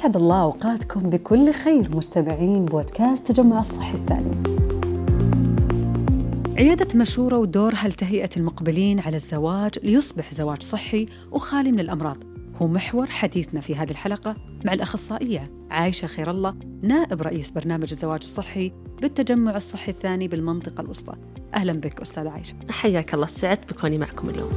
أسعد الله أوقاتكم بكل خير مستمعين بودكاست تجمع الصحي الثاني. عيادة مشورة ودورها لتهيئة المقبلين على الزواج ليصبح زواج صحي وخالي من الأمراض؟ هو محور حديثنا في هذه الحلقة مع الأخصائية عايشة خير الله نائب رئيس برنامج الزواج الصحي بالتجمع الصحي الثاني بالمنطقة الوسطى. أهلا بك أستاذ عايشة. حياك الله سعدت بكوني معكم اليوم.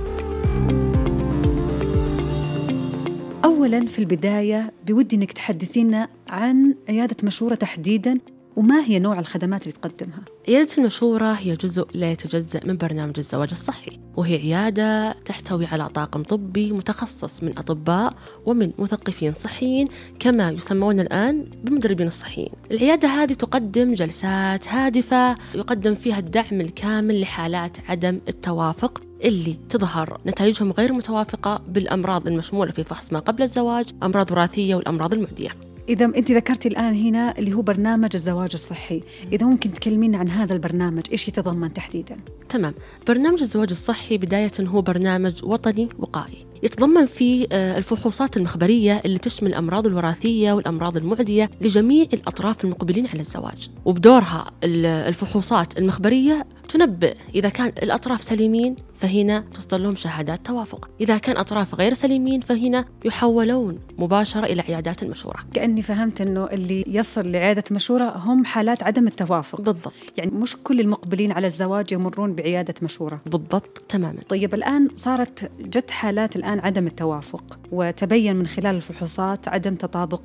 أولا في البداية بودي أنك تحدثينا عن عيادة مشورة تحديدا وما هي نوع الخدمات اللي تقدمها؟ عيادة المشورة هي جزء لا يتجزأ من برنامج الزواج الصحي وهي عيادة تحتوي على طاقم طبي متخصص من أطباء ومن مثقفين صحيين كما يسمون الآن بمدربين الصحيين العيادة هذه تقدم جلسات هادفة يقدم فيها الدعم الكامل لحالات عدم التوافق اللي تظهر نتائجهم غير متوافقة بالأمراض المشمولة في فحص ما قبل الزواج أمراض وراثية والأمراض المعدية إذا أنت ذكرتي الآن هنا اللي هو برنامج الزواج الصحي. إذا ممكن تكلمينا عن هذا البرنامج إيش يتضمن تحديدا؟ تمام. برنامج الزواج الصحي بداية هو برنامج وطني وقائي. يتضمن فيه آه، الفحوصات المخبرية اللي تشمل الأمراض الوراثية والأمراض المعدية لجميع الأطراف المقبلين على الزواج. وبدورها الفحوصات المخبرية تنبئ إذا كان الأطراف سليمين فهنا تصدر لهم شهادات توافق. إذا كان أطراف غير سليمين فهنا يحولون مباشرة إلى عيادات المشورة كأني فهمت أنه اللي يصل لعيادة مشورة هم حالات عدم التوافق. بالضبط. يعني مش كل المقبلين على الزواج يمرون بعيادة مشورة. بالضبط تماما. طيب الآن صارت جت حالات الآن عدم التوافق وتبين من خلال الفحوصات عدم تطابق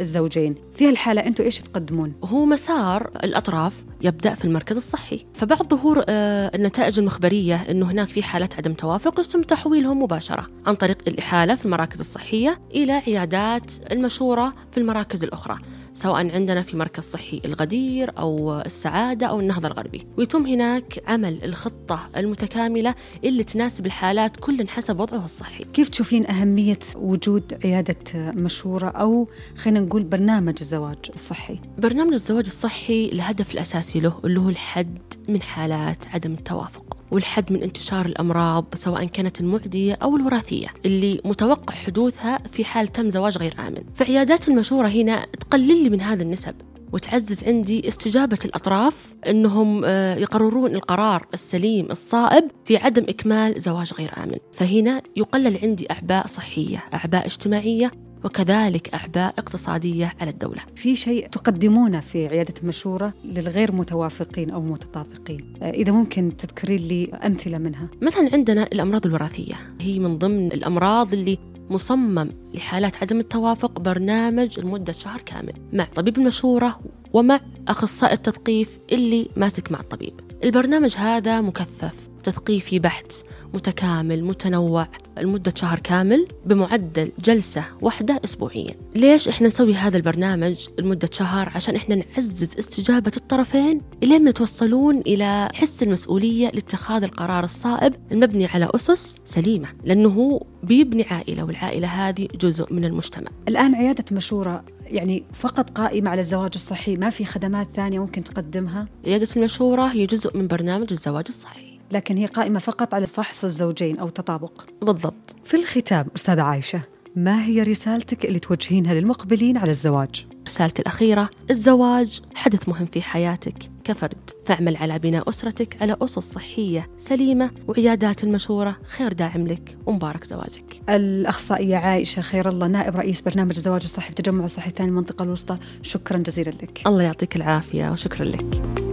الزوجين. في هالحالة أنتم إيش تقدمون؟ هو مسار الأطراف يبدأ في المركز الصحي. فبعد ظهور آه، النتائج المخبرية أنه هناك في حالات عدم توافق يتم تحويلهم مباشرة عن طريق الإحالة في المراكز الصحية إلى عيادات المشورة في المراكز الأخرى. سواء عندنا في مركز صحي الغدير أو السعادة أو النهضة الغربي. ويتم هناك عمل الخطة المتكاملة اللي تناسب الحالات كل حسب وضعه الصحي. كيف تشوفين أهمية وجود عيادة مشورة أو خلينا نقول برنامج الزواج الصحي؟ برنامج الزواج الصحي الهدف الأساسي له اللي هو الحد من حالات عدم التوافق. والحد من انتشار الأمراض سواء كانت المعدية أو الوراثية اللي متوقع حدوثها في حال تم زواج غير آمن. فعيادات المشورة هنا تقلل لي من هذه النسب وتعزز عندي استجابة الأطراف أنهم آه، يقررون القرار السليم الصائب في عدم إكمال زواج غير آمن. فهنا يقلل عندي أعباء صحية أعباء اجتماعية وكذلك أعباء اقتصادية على الدولة. في شيء تقدمونه في عيادة المشورة للغير متوافقين أو متطابقين؟ إذا ممكن تذكرين لي أمثلة منها. مثلا عندنا الأمراض الوراثية. هي من ضمن الأمراض اللي مصمم لحالات عدم التوافق برنامج لمدة شهر كامل مع طبيب المشورة ومع أخصائي التثقيف اللي ماسك مع الطبيب. البرنامج هذا مكثف تثقيفي بحت متكامل متنوع. لمدة شهر كامل بمعدل جلسة واحدة أسبوعيا. ليش إحنا نسوي هذا البرنامج لمدة شهر؟ عشان إحنا نعزز استجابة الطرفين إلين ما يتوصلون إلى حس المسؤولية لاتخاذ القرار الصائب المبني على أسس سليمة لأنه هو بيبني عائلة والعائلة هذه جزء من المجتمع. الآن عيادة مشورة يعني فقط قائمة على الزواج الصحي ما في خدمات ثانية ممكن تقدمها؟ عيادة المشورة هي جزء من برنامج الزواج الصحي. لكن هي قائمة فقط على فحص الزوجين أو تطابق. بالضبط. في الختام أستاذة عايشة ما هي رسالتك اللي توجهينها للمقبلين على الزواج؟ رسالتي الأخيرة الزواج حدث مهم في حياتك كفرد. فاعمل على بناء أسرتك على أسس صحية سليمة وعيادات المشورة خير داعم لك ومبارك زواجك. الأخصائية عائشة خير الله نائب رئيس برنامج الزواج الصحي بتجمع الصحي الثاني المنطقة الوسطى. شكرا جزيلا لك. الله يعطيك العافية وشكرا لك.